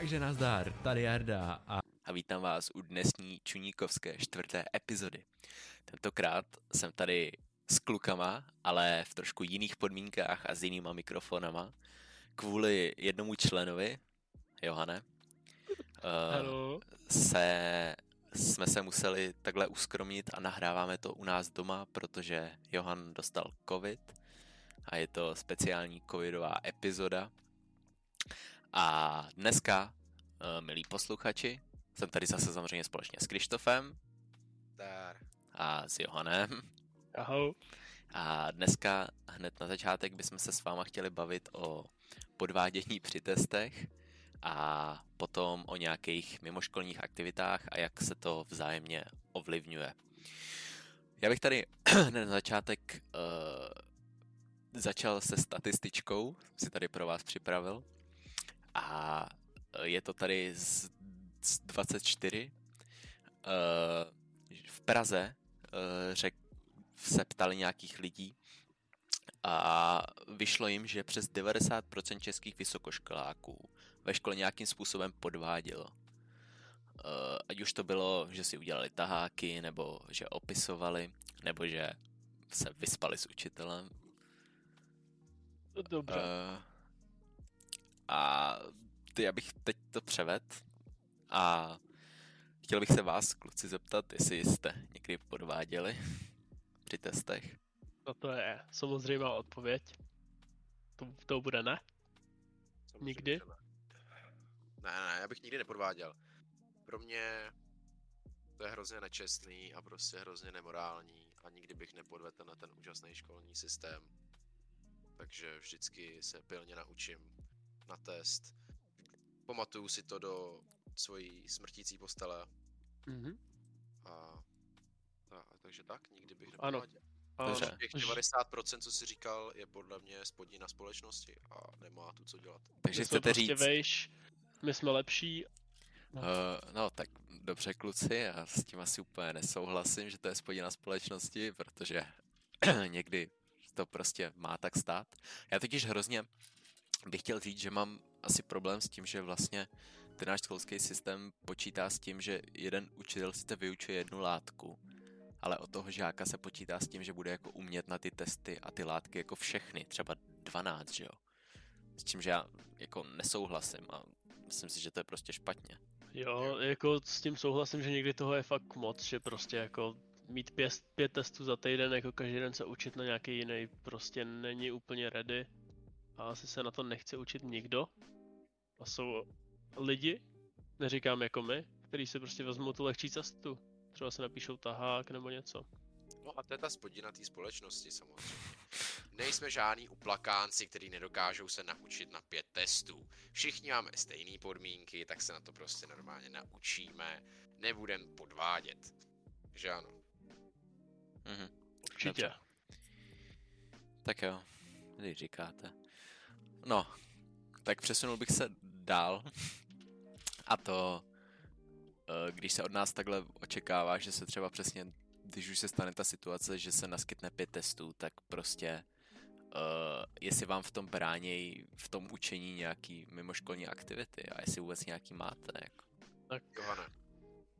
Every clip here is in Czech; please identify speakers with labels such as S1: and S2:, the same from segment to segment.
S1: Takže nazdar, tady Jarda a...
S2: a vítám vás u dnesní Čuníkovské čtvrté epizody. Tentokrát jsem tady s klukama, ale v trošku jiných podmínkách a s jinýma mikrofonama. Kvůli jednomu členovi, Johane,
S3: Hello.
S2: se, jsme se museli takhle uskromnit a nahráváme to u nás doma, protože Johan dostal covid a je to speciální covidová epizoda. A dneska, eh, milí posluchači, jsem tady zase samozřejmě společně s Krištofem
S4: Dar.
S2: a s Johanem.
S3: Ahoj.
S2: A dneska hned na začátek bychom se s váma chtěli bavit o podvádění při testech a potom o nějakých mimoškolních aktivitách a jak se to vzájemně ovlivňuje. Já bych tady hned na začátek uh, začal se statističkou, si tady pro vás připravil. A je to tady z, z 24. Uh, v Praze uh, řek, se ptali nějakých lidí a vyšlo jim, že přes 90% českých vysokoškoláků ve škole nějakým způsobem podvádělo. Ať už to bylo, že si udělali taháky, nebo že opisovali, nebo že se vyspali s učitelem.
S3: Dobře.
S2: A ty, abych teď to převed a chtěl bych se vás, kluci, zeptat, jestli jste někdy podváděli při testech.
S3: No to je samozřejmá odpověď. To, to bude ne.
S4: Samozřejmě,
S3: Nikdy?
S4: Ne. ne, ne, já bych nikdy nepodváděl. Pro mě to je hrozně nečestný a prostě hrozně nemorální a nikdy bych nepodvedl na ten úžasný školní systém. Takže vždycky se pilně naučím na test. Pamatuju si to do svojí smrtící postele
S3: Mhm.
S4: a, a takže tak, nikdy bych
S3: Ano.
S4: nepodváděl.
S3: A
S2: Dobře.
S4: Těch 90%, co jsi říkal, je podle mě spodina společnosti a nemá tu co dělat.
S2: Takže
S3: my
S2: chcete
S3: prostě
S2: říct,
S3: Vejš, my jsme lepší.
S2: uh, no tak dobře kluci, já s tím asi úplně nesouhlasím, že to je spodina společnosti, protože někdy to prostě má tak stát. Já totiž hrozně bych chtěl říct, že mám asi problém s tím, že vlastně ten náš školský systém počítá s tím, že jeden učitel sice vyučuje jednu látku, ale od toho žáka se počítá s tím, že bude jako umět na ty testy a ty látky jako všechny, třeba 12, že jo. S čím, že já jako nesouhlasím a myslím si, že to je prostě špatně.
S3: Jo, jako s tím souhlasím, že někdy toho je fakt moc, že prostě jako mít pět, pět testů za týden, jako každý den se učit na nějaký jiný, prostě není úplně ready. A asi se na to nechce učit nikdo. A jsou lidi, neříkám jako my, kteří si prostě vezmou tu lehčí cestu. Třeba se napíšou tahák nebo něco.
S4: No a to je ta spodina té společnosti samozřejmě. Nejsme žádní uplakánci, kteří nedokážou se naučit na pět testů. Všichni máme stejné podmínky, tak se na to prostě normálně naučíme. Nebudem podvádět. Že ano.
S2: Mhm.
S3: Určitě.
S2: Dobře. Tak jo, když říkáte. No, tak přesunul bych se dál. A to, eh, když se od nás takhle očekává, že se třeba přesně, když už se stane ta situace, že se naskytne pět testů, tak prostě Uh, jestli vám v tom bránějí v tom učení nějaký mimoškolní aktivity a jestli vůbec nějaký máte. Jako.
S3: Tak
S4: Johane.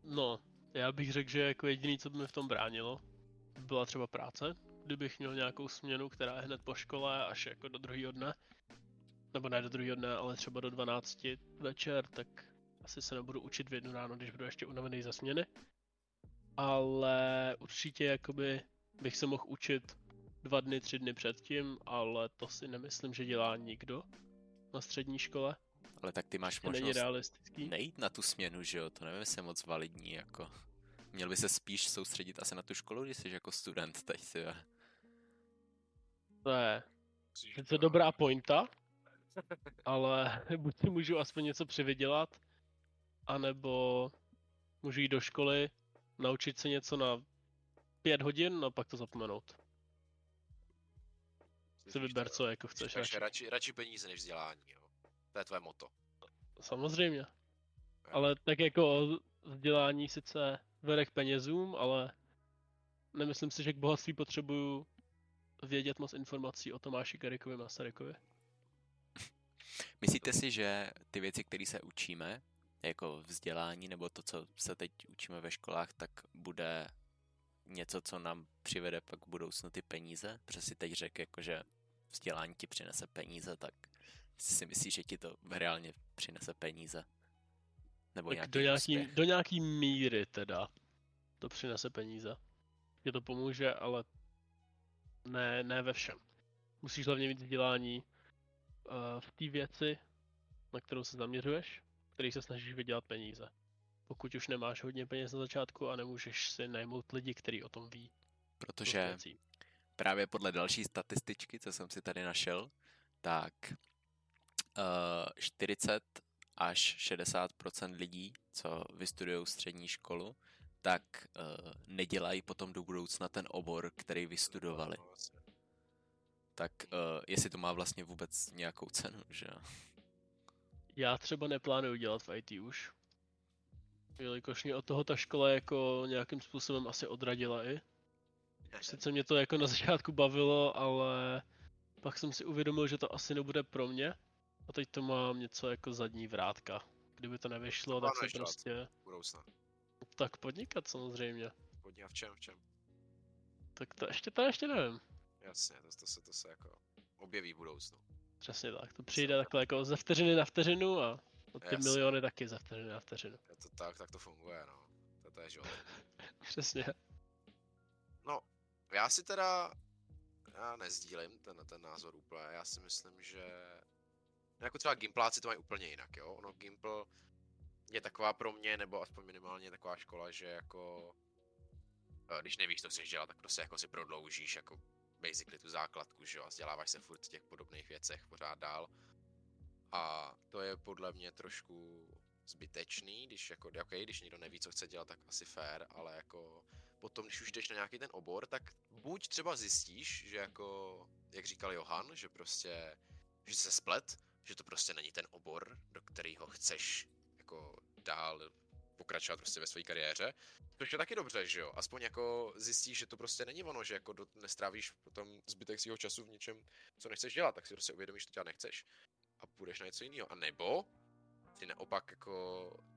S3: No, já bych řekl, že jako jediný, co by mi v tom bránilo, byla třeba práce. Kdybych měl nějakou směnu, která je hned po škole až jako do druhého dne, nebo ne do druhého dne, ale třeba do 12 večer, tak asi se nebudu učit v jednu ráno, když budu ještě unavený ze směny. Ale určitě jakoby bych se mohl učit dva dny, tři dny předtím, ale to si nemyslím, že dělá nikdo na střední škole.
S2: Ale tak ty máš
S3: To není
S2: možnost
S3: realistický.
S2: nejít na tu směnu, že jo? To nevím, jestli je moc validní, jako. Měl by se spíš soustředit asi na tu školu, když jsi jako student teď, si jo.
S3: To je To je dobrá pointa, ale buď si můžu aspoň něco přivydělat, anebo můžu jít do školy, naučit se něco na pět hodin a pak to zapomenout. Si vyber, co jako chceš.
S4: Takže
S3: radši.
S4: radši, peníze než vzdělání, jo. To je tvoje moto.
S3: Samozřejmě. Ale tak jako vzdělání sice vede k penězům, ale nemyslím si, že k bohatství potřebuju vědět moc informací o Tomáši Garikovi Masarykovi.
S2: Myslíte si, že ty věci, které se učíme, jako vzdělání nebo to, co se teď učíme ve školách, tak bude něco, co nám přivede pak v budoucnu ty peníze? Protože si teď řekl, jako, že vzdělání ti přinese peníze, tak si myslíš, že ti to reálně přinese peníze? Nebo nějaký
S3: do nějaký,
S2: úspěch?
S3: do nějaký míry teda to přinese peníze. Je to pomůže, ale ne, ne ve všem. Musíš hlavně mít vzdělání v té věci, na kterou se zaměřuješ, který se snažíš vydělat peníze. Pokud už nemáš hodně peněz na začátku a nemůžeš si najmout lidi, kteří o tom ví.
S2: Protože právě podle další statističky, co jsem si tady našel, tak uh, 40 až 60% lidí, co vystudují střední školu, tak uh, nedělají potom do budoucna ten obor, který vystudovali. Tak uh, jestli to má vlastně vůbec nějakou cenu, že?
S3: Já třeba neplánuju dělat v IT už. Jelikož mě od toho ta škola jako nějakým způsobem asi odradila i. Sice mě to jako na začátku bavilo, ale pak jsem si uvědomil, že to asi nebude pro mě. A teď to mám něco jako zadní vrátka. Kdyby to nevyšlo, tak se prostě...
S4: Budoucna.
S3: Tak podnikat samozřejmě.
S4: Podně a v čem, v čem?
S3: Tak to ještě, to ještě nevím.
S4: Jasně, to, to, se, to se jako objeví v budoucnu.
S3: Přesně tak. To přijde takhle jako ze vteřiny na vteřinu a ty
S4: Jasně.
S3: miliony taky ze vteřiny na vteřinu.
S4: Je to tak, tak to funguje, no. To, to je život.
S3: Přesně.
S4: No, já si teda, já nezdílím ten, ten názor úplně, já si myslím, že jako třeba Gimpláci to mají úplně jinak, jo, ono Gimpl je taková pro mě, nebo aspoň minimálně taková škola, že jako, eh, když nevíš, co chceš dělat, tak prostě jako si prodloužíš jako basically tu základku, že jo, a vzděláváš se furt v těch podobných věcech pořád dál. A to je podle mě trošku zbytečný, když jako, ok, když někdo neví, co chce dělat, tak asi fair, ale jako potom, když už jdeš na nějaký ten obor, tak buď třeba zjistíš, že jako, jak říkal Johan, že prostě, že se splet, že to prostě není ten obor, do kterého chceš jako dál pokračovat prostě ve své kariéře, což je taky dobře, že jo, aspoň jako zjistíš, že to prostě není ono, že jako do, nestrávíš potom zbytek svého času v něčem, co nechceš dělat, tak si prostě uvědomíš, že to dělat nechceš. A půjdeš na něco jiného, a nebo ty naopak jako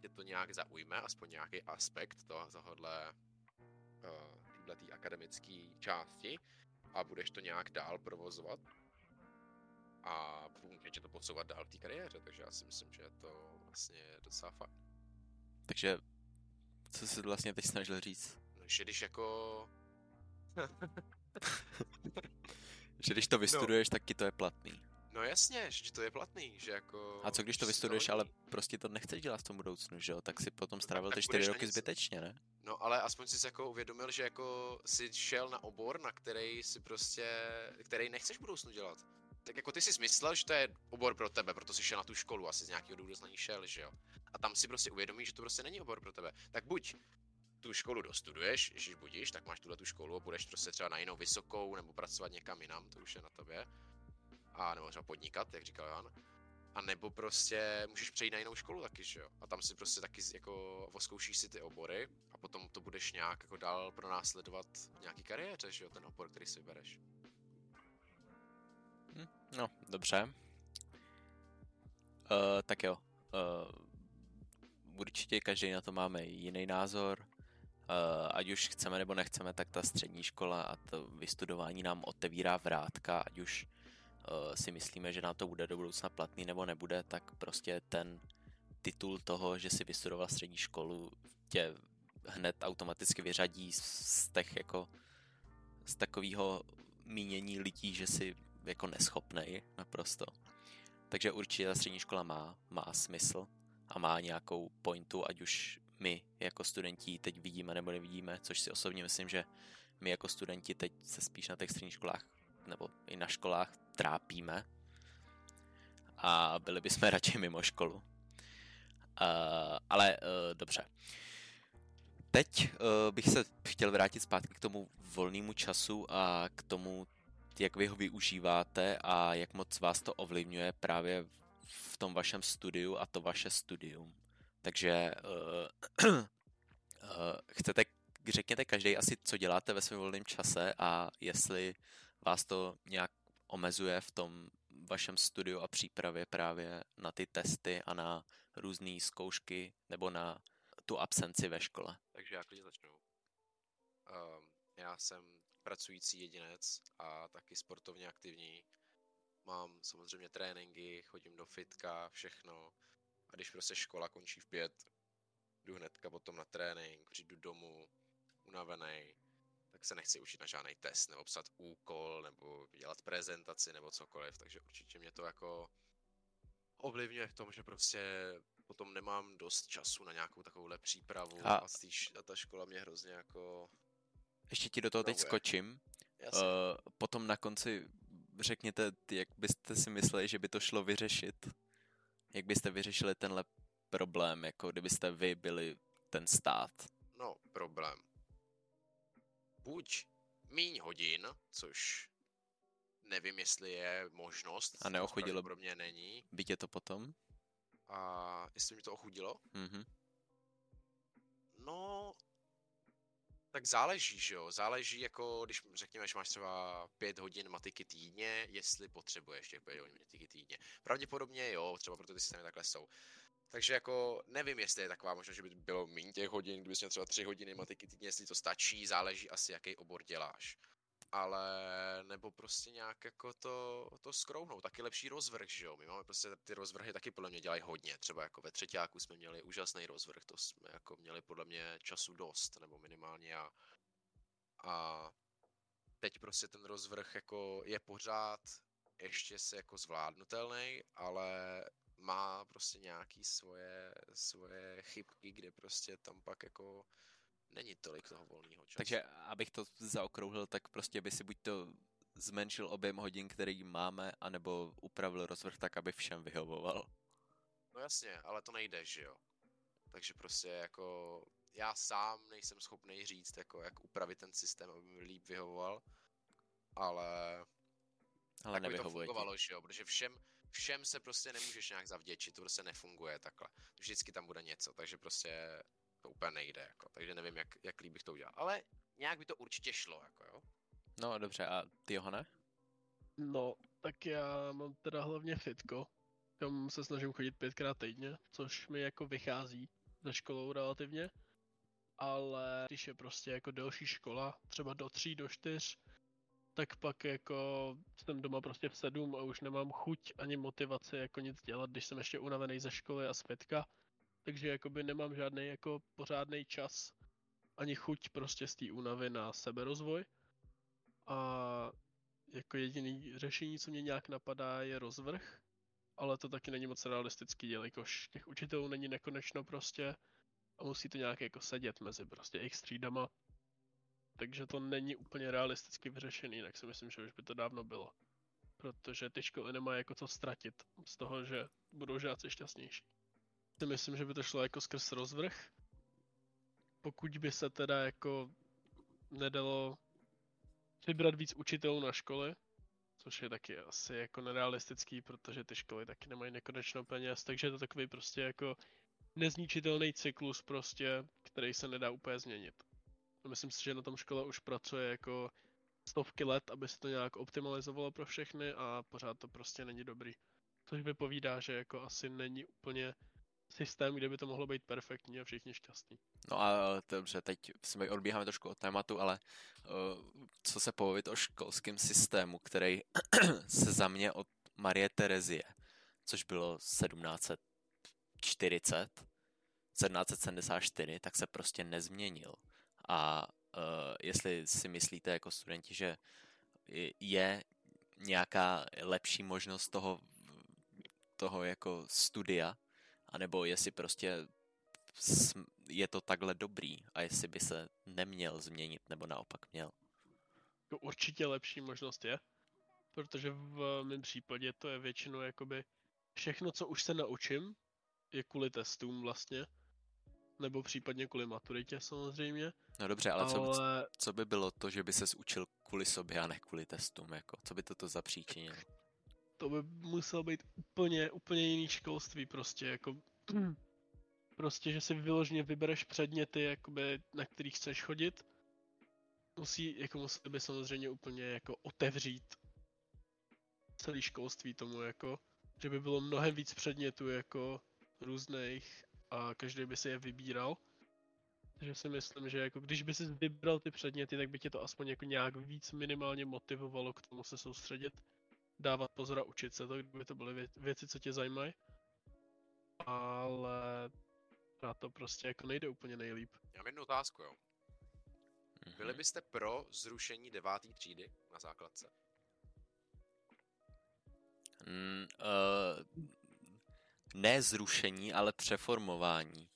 S4: tě to nějak zaujme, aspoň nějaký aspekt toho, tohohle uh, této akademické části a budeš to nějak dál provozovat. A může tě to posouvat dál v té kariéře, takže já si myslím, že je to vlastně docela fakt.
S2: Takže co jsi vlastně teď snažil říct?
S4: No, že když jako...
S2: Že když to vystuduješ, tak ti to je platný.
S4: No jasně, že to je platný, že jako...
S2: A co když to vystuduješ, ale prostě to nechceš dělat v tom budoucnu, že jo? Tak si potom
S4: tak-
S2: strávil ty čtyři roky zbytečně, ne?
S4: No ale aspoň jsi jako uvědomil, že jako si šel na obor, na který si prostě, který nechceš v budoucnu dělat. Tak jako ty jsi myslel, že to je obor pro tebe, proto jsi šel na tu školu, asi z nějakého důvodu na ní šel, že jo. A tam si prostě uvědomíš, že to prostě není obor pro tebe. Tak buď tu školu dostuduješ, když budíš, tak máš tuhle tu školu a budeš prostě třeba na jinou vysokou nebo pracovat někam jinam, to už je na tobě. A nebo třeba podnikat, jak říkal Jan. A nebo prostě můžeš přejít na jinou školu taky, že jo? A tam si prostě taky jako oskoušíš si ty obory a potom to budeš nějak jako dál pronásledovat v nějaký kariéře, že jo? Ten obor, který si vybereš.
S2: No, dobře. Uh, tak jo. Uh, určitě každý na to máme jiný názor. Uh, ať už chceme nebo nechceme, tak ta střední škola a to vystudování nám otevírá vrátka, ať už uh, si myslíme, že nám to bude do budoucna platný nebo nebude, tak prostě ten titul toho, že si vystudoval střední školu, tě hned automaticky vyřadí z, z těch jako z takového mínění lidí, že si jako neschopnej naprosto. Takže určitě ta střední škola má, má smysl a má nějakou pointu, ať už my jako studenti teď vidíme nebo nevidíme, což si osobně myslím, že my jako studenti teď se spíš na těch středních školách nebo i na školách trápíme a byli bychom radši mimo školu. Uh, ale uh, dobře. Teď uh, bych se chtěl vrátit zpátky k tomu volnému času a k tomu, jak vy ho využíváte a jak moc vás to ovlivňuje právě v tom vašem studiu a to vaše studium. Takže uh, uh, chcete, řekněte každý asi, co děláte ve svém volném čase a jestli vás to nějak omezuje v tom vašem studiu a přípravě právě na ty testy a na různé zkoušky nebo na tu absenci ve škole?
S4: Takže já klidně začnu. Um, já jsem pracující jedinec a taky sportovně aktivní. Mám samozřejmě tréninky, chodím do fitka, všechno. A když prostě škola končí v pět, jdu hnedka potom na trénink, přijdu domů, unavený, tak se nechci učit na žádný test, nebo psat úkol, nebo dělat prezentaci, nebo cokoliv, takže určitě mě to jako ovlivňuje v tom, že prostě potom nemám dost času na nějakou takovouhle přípravu
S2: A-
S4: a, a, a ta škola mě hrozně jako...
S2: Ještě ti do toho teď skočím.
S4: Jasně.
S2: Uh, potom na konci řekněte, jak byste si mysleli, že by to šlo vyřešit? Jak byste vyřešili tenhle problém, jako kdybyste vy byli ten stát?
S4: No, problém. Buď míň hodin, což nevím, jestli je možnost.
S2: A neochodilo-
S4: Pro mě není.
S2: Byť je to potom?
S4: A jestli mi to ochudilo?
S2: Mhm.
S4: No, tak záleží, že jo. Záleží jako, když řekněme, že máš třeba pět hodin matiky týdně, jestli potřebuješ těch pět hodin matiky týdně. Pravděpodobně jo, třeba proto ty systémy takhle jsou. Takže jako nevím, jestli je taková možnost, že by bylo méně těch hodin, kdybys měl třeba tři hodiny matiky týdně, jestli to stačí, záleží asi, jaký obor děláš. Ale nebo prostě nějak jako to, to skrouhnout, taky lepší rozvrh, že jo. My máme prostě ty rozvrhy taky podle mě dělají hodně. Třeba jako ve třetíku jsme měli úžasný rozvrh, to jsme jako měli podle mě času dost, nebo minimálně já. A teď prostě ten rozvrh jako je pořád ještě se jako zvládnutelný, ale má prostě nějaký svoje, svoje chybky, kde prostě tam pak jako není tolik toho volného času.
S2: Takže abych to zaokrouhlil, tak prostě by si buď to zmenšil objem hodin, který máme, anebo upravil rozvrh tak, aby všem vyhovoval.
S4: No jasně, ale to nejde, že jo. Takže prostě jako já sám nejsem schopný říct, jako jak upravit ten systém, aby mi líp vyhovoval, ale
S2: Ale
S4: tak by to fungovalo, že jo, protože všem, všem se prostě nemůžeš nějak zavděčit, to prostě nefunguje takhle. Vždycky tam bude něco, takže prostě to úplně nejde, jako, takže nevím, jak, jak líp bych to udělal. Ale nějak by to určitě šlo, jako jo.
S2: No dobře, a ty Johane?
S3: No, tak já mám teda hlavně fitko, kam se snažím chodit pětkrát týdně, což mi jako vychází ze školou relativně. Ale když je prostě jako delší škola, třeba do tří, do čtyř, tak pak jako jsem doma prostě v sedm a už nemám chuť ani motivaci jako nic dělat, když jsem ještě unavený ze školy a z fitka. Takže jakoby nemám žádný jako pořádný čas ani chuť prostě z té únavy na seberozvoj. A jako jediný řešení, co mě nějak napadá, je rozvrh, ale to taky není moc realistický, jelikož těch učitelů není nekonečno prostě a musí to nějak jako sedět mezi prostě jejich střídama. Takže to není úplně realisticky vyřešený, tak si myslím, že už by to dávno bylo. Protože ty školy nemají jako co ztratit z toho, že budou žáci šťastnější. Si myslím, že by to šlo jako skrz rozvrh. Pokud by se teda jako nedalo vybrat víc učitelů na školy, což je taky asi jako nerealistický, protože ty školy taky nemají nekonečno peněz, takže je to takový prostě jako nezničitelný cyklus prostě, který se nedá úplně změnit. Myslím si, že na tom škola už pracuje jako stovky let, aby se to nějak optimalizovalo pro všechny a pořád to prostě není dobrý. Což vypovídá, že jako asi není úplně systém, kde by to mohlo být perfektní a všichni šťastní.
S2: No a dobře, teď jsme odbíháme trošku od tématu, ale uh, co se povědět o školském systému, který se za mě od Marie Terezie, což bylo 1740, 1774, tak se prostě nezměnil. A uh, jestli si myslíte jako studenti, že je nějaká lepší možnost toho, toho jako studia, anebo jestli prostě je to takhle dobrý a jestli by se neměl změnit, nebo naopak měl.
S3: To určitě lepší možnost je, protože v mém případě to je většinou jakoby všechno, co už se naučím, je kvůli testům vlastně, nebo případně kvůli maturitě samozřejmě,
S2: No dobře, ale, co,
S3: ale
S2: co by bylo to, že by ses učil kvůli sobě a ne kvůli testům, jako? Co by toto zapříčinilo?
S3: To by muselo být úplně, úplně jiný školství prostě, jako prostě, že si vyloženě vybereš předměty, jakoby, na který chceš chodit, musí, jako museli by samozřejmě úplně jako otevřít celý školství tomu jako, že by bylo mnohem víc předmětů jako různých a každý by si je vybíral. Takže si myslím, že jako když by si vybral ty předměty, tak by tě to aspoň jako nějak víc minimálně motivovalo k tomu se soustředit, dávat pozor a učit se to, kdyby to byly vě- věci, co tě zajímají. Ale na to prostě jako nejde úplně nejlíp.
S4: Já mám jednu otázku, jo.
S2: Mhm.
S4: Byli byste pro zrušení devátý třídy na základce?
S2: Mm, uh, ne zrušení, ale přeformování.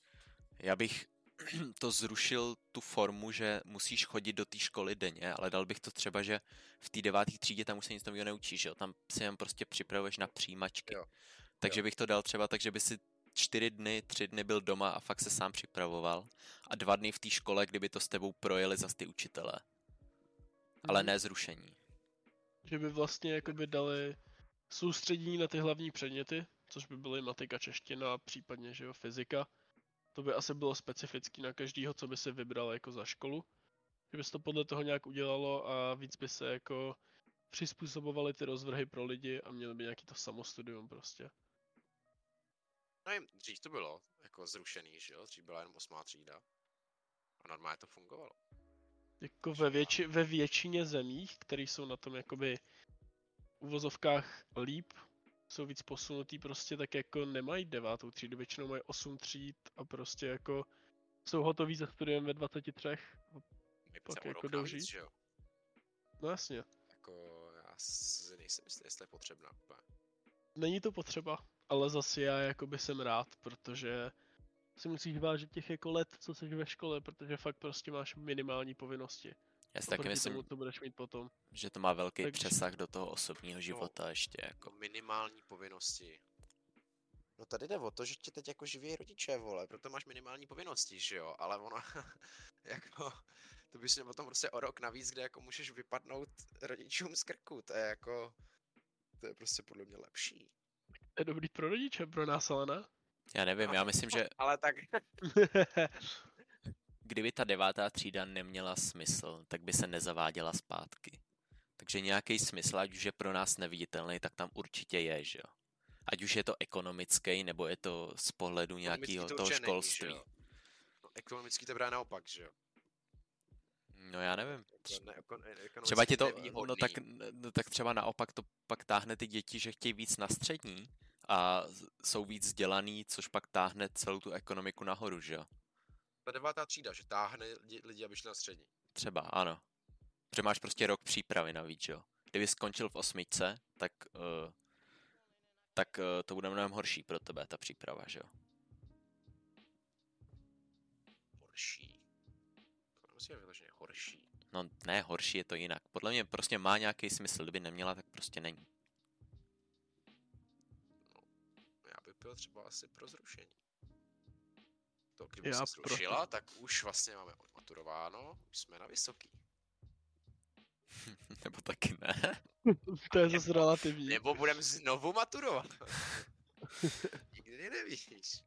S2: Já bych to zrušil tu formu, že musíš chodit do té školy denně, ale dal bych to třeba, že v té deváté třídě tam už se nic nového neučíš, jo? tam si jen prostě připravuješ na přijímačky.
S4: Jo.
S2: Takže bych to dal třeba tak, že by si čtyři dny, tři dny byl doma a fakt se sám připravoval a dva dny v té škole, kdyby to s tebou projeli zas ty učitele. Ale
S3: Mhm.
S2: ne zrušení.
S3: Že by vlastně jakoby dali soustředění na ty hlavní předměty, což by byly matika, čeština a případně, že jo, fyzika. To by asi bylo specifický na každýho, co by si vybral jako za školu. Že by se to podle toho nějak udělalo a víc by se jako přizpůsobovaly ty rozvrhy pro lidi a měli by nějaký to samostudium prostě.
S4: Nevím, dřív to bylo jako zrušený, že jo? Dřív byla jenom osmá třída. A normálně to fungovalo.
S3: Jako ve, větši, ve většině zemích, které jsou na tom jakoby uvozovkách líp, jsou víc posunutý prostě, tak jako nemají devátou třídu, většinou mají 8 tříd a prostě jako jsou hotoví se studiem ve 23.
S4: My
S3: Pak jako
S4: rok
S3: jdou
S4: navíc,
S3: žít.
S4: že jo?
S3: No jasně,
S4: Jako já si nejsem jistý, jestli je potřebná úplně.
S3: není to potřeba, ale zase já jakoby jsem rád, protože si musíš vážit těch jako let, co jsi ve škole, protože fakt prostě máš minimální povinnosti.
S2: Já si taky myslím,
S3: tomu, co budeš mít potom.
S2: že to má velký
S3: Takže-
S2: přesah do toho osobního života ještě. Jako.
S4: Jako minimální povinnosti.
S5: No tady jde o to, že tě teď jako živí rodiče, vole.
S4: Proto máš minimální povinnosti, že jo? Ale ono, jako, to bys měl potom prostě o rok navíc, kde jako můžeš vypadnout rodičům z krku. To je jako, to je prostě podle mě lepší.
S3: To je dobrý pro rodiče, pro nás ale ne.
S2: Já nevím, já myslím, že
S4: Ale tak,
S2: kdyby ta devátá třída neměla smysl, tak by se nezaváděla zpátky. Takže nějaký smysl, ať už je pro nás neviditelný, tak tam určitě je, že jo. Ať už je to ekonomický, nebo je to z pohledu nějakého
S4: to
S2: toho
S4: není,
S2: školství.
S4: jo? no, ekonomicky to právě naopak, že jo?
S2: No já nevím.
S4: Jako ekonomicky
S2: Třeba ti to, no tak, no tak třeba naopak to pak táhne ty děti, že chtějí víc na střední a jsou víc vzdělaný, což pak táhne celou tu ekonomiku nahoru, že jo.
S4: Ta devátá třída, že táhne lidi, lidi aby šli na střední.
S2: Třeba, ano. Protože máš prostě rok přípravy navíc, jo. Kdyby skončil v osmičce, tak, uh, tak uh, to bude mnohem horší pro tebe, ta příprava, že jo.
S4: Horší. To nemusí být vyloženě horší.
S2: No ne, horší je to jinak. Podle mě prostě má nějaký smysl, kdyby neměla, tak prostě není.
S4: Já bych byl třeba asi pro zrušení. To, kdyby
S3: Já
S4: se zrušila, tak už vlastně máme odmaturováno, už jsme na vysoký.
S2: Nebo taky ne.
S3: to je zase relativní.
S4: Nebo budeme znovu maturovat. Nikdy nevíš.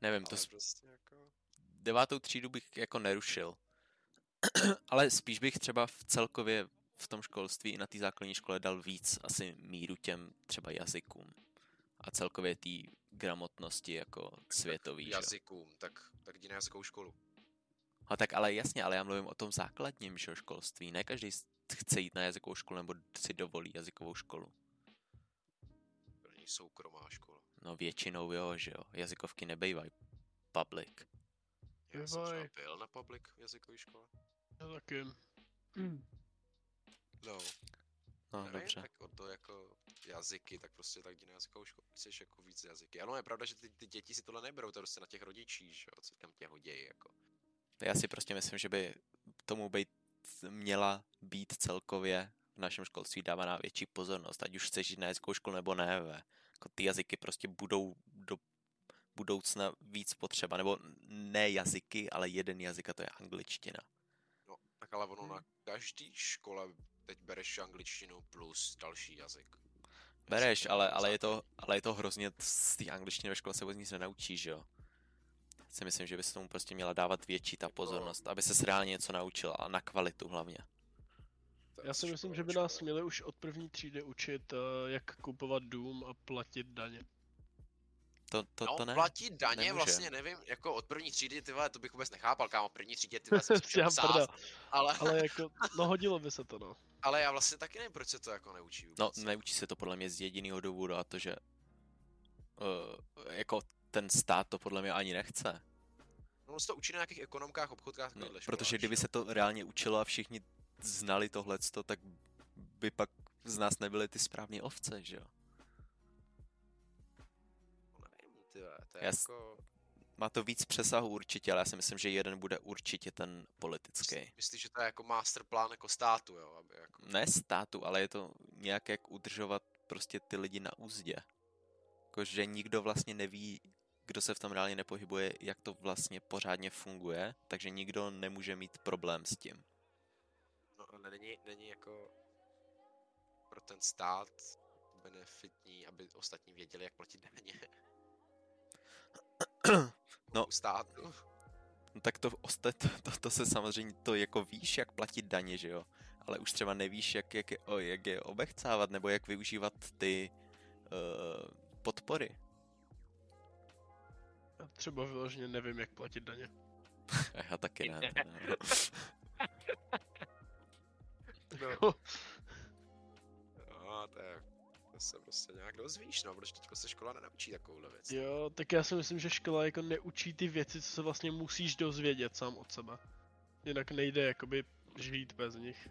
S2: Nevím, to
S4: Ale
S2: s
S4: prostě jako...
S2: devátou třídu bych jako nerušil. Ale spíš bych třeba v celkově v tom školství i na té základní škole dal víc asi míru těm třeba jazykům. A celkově té gramotnosti jako světový, jo.
S4: jazykům, tak, tak jdi na jazykovou školu.
S2: A tak ale jasně, ale já mluvím o tom základním že školství. Ne každý chce jít na jazykovou školu nebo si dovolí jazykovou školu.
S4: To není soukromá škola.
S2: No většinou jo, že jo. Jazykovky nebejvají public.
S4: Já jsem třeba byl na public jazykové škole.
S3: Já taky.
S4: No,
S2: No
S4: nevím,
S2: dobře.
S4: tak o to jako jazyky, tak prostě tak jdi na jazykovou školu, chceš jako víc jazyky. Ano, je pravda, že ty, ty děti si tohle neberou, to je prostě na těch rodičích, že jo, co tam tě hodějí, jako.
S2: Já si prostě myslím, že by tomu být, měla být celkově v našem školství dávaná větší pozornost, ať už chceš jít na jazykovou školu nebo ne. Ve. Jako ty jazyky prostě budou do budoucna víc potřeba, nebo ne jazyky, ale jeden jazyk a to je angličtina.
S4: No, tak ale ono
S3: Hmm.
S4: na každý škole teď bereš angličtinu plus další jazyk.
S2: Bereš, ale, ale, je to, ale je to hrozně, z té angličtiny ve škole se vůbec nic nenaučíš, že jo. Si myslím, že by se tomu prostě měla dávat větší ta
S4: Jako-
S2: pozornost, aby se reálně něco naučil a na kvalitu hlavně.
S3: Já si myslím, že by nás měli už od první třídy učit, eh, jak kupovat dům a platit daně.
S2: To, to,
S4: no,
S2: to ne.
S4: platit daně
S2: nemůže.
S4: vlastně nevím, jako od první třídy, ty vole, to bych vůbec nechápal, kámo, první třídě, ty vole, ale,
S3: Ale jako, no hodilo by se to no.
S4: Ale já vlastně taky nevím, proč se to jako neučí
S2: No,
S4: vůbec.
S2: neučí se to podle mě z jediného důvodu a to, že uh, jako ten stát to podle mě ani nechce.
S4: No, on se to učí na nějakých ekonomkách, obchodkách,
S2: No,
S4: takovýchhle
S2: protože kdyby se to reálně učilo a všichni znali tohleto, tak by pak z nás nebyly ty správné ovce, že jo?
S4: No, nevím, ty to je
S2: Já
S4: jako...
S2: Má to víc přesahu určitě, ale já si myslím, že jeden bude určitě ten politický.
S4: Myslíš, že to je jako masterplán jako státu, jo? Aby jako...
S2: Ne státu, ale je to nějak jak udržovat prostě ty lidi na úzdě. Jakože nikdo vlastně neví, kdo se v tom reálně nepohybuje, jak to vlastně pořádně funguje, takže nikdo nemůže mít problém s tím.
S4: No, ale není, není jako pro ten stát benefitní, aby ostatní věděli, jak platit daně.
S2: No.
S4: U státu.
S2: No tak to, to, to, to se samozřejmě, to jako víš, jak platit daně, že jo? Ale už třeba nevíš, jak, jak, je, o, jak je obechcávat, nebo jak využívat ty uh, podpory.
S3: Já třeba vyloženě nevím, jak platit daně.
S2: Já taky ne. teda, no.
S4: No. to je, se prostě nějak dozvíš, no, protože teďko se škola nenaučí takovouhle věc.
S3: Jo, tak já si myslím, že škola jako neučí ty věci, co se vlastně musíš dozvědět sám od sebe. Jinak nejde jakoby žít bez nich.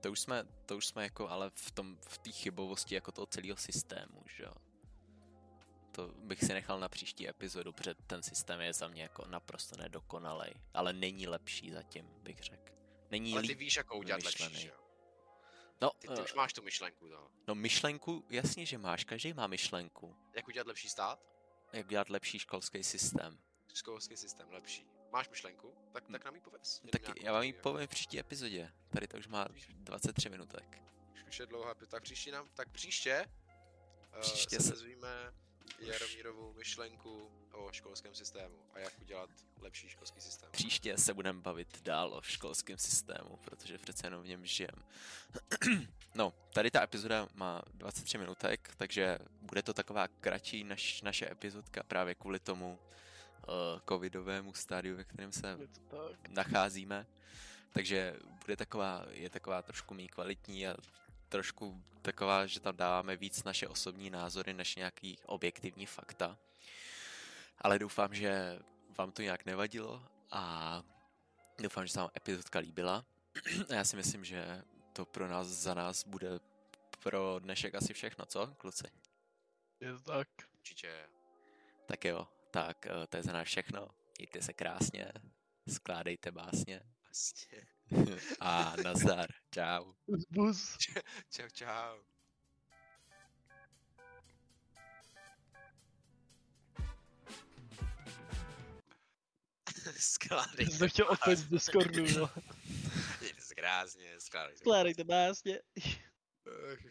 S2: To už jsme, to už jsme jako ale v tom, v té chybovosti jako toho celého systému, že jo. To bych si nechal na příští epizodu, protože ten systém je za mě jako naprosto nedokonalej, ale není lepší zatím, bych řekl. Není
S4: Ale ty
S2: líp
S4: víš, jak ho udělat lepší, že jo?
S2: No,
S4: Ty, ty
S2: eh,
S4: už máš tu myšlenku toho.
S2: no myšlenku, jasně, že máš, každý má myšlenku.
S4: Jak udělat lepší stát?
S2: Jak dělat lepší školský systém.
S4: Školský systém lepší. Máš myšlenku? Tak, tak nám ji pověz.
S2: Tak já vám ji povím v příští epizodě. Tady to už má 23 minutek.
S4: Už, je dlouhá, tak příště nám, tak příště,
S2: Příště
S4: příště
S2: se-
S4: se dozvíme Jaromírovou myšlenku o školském systému a jak udělat lepší školský systém.
S2: Příště se budeme bavit dál o školském systému, protože přece jenom v něm žijem. no, tady ta epizoda má 23 minutek, takže bude to taková kratší než naše epizodka právě kvůli tomu uh, covidovému stádiu, ve kterém se nacházíme. Takže bude taková, je taková trošku méně kvalitní a trošku taková, že tam dáváme víc naše osobní názory než nějaký objektivní fakta. Ale doufám, že vám to nějak nevadilo a doufám, že se vám epizodka líbila. A já si myslím, že to pro nás, za nás bude pro dnešek asi všechno, co, kluci?
S3: Je to tak.
S4: Určitě.
S2: Tak jo, tak eh, to je za nás všechno. Mějte se krásně, skládejte básně
S4: Vlastně.
S2: a nazdar. Čau.
S3: Bus.
S4: Čau, čau. Skládej
S3: Jsem chtěl opět z Discordu, no.
S4: Mějte se krásně, skládejte.
S3: Básně.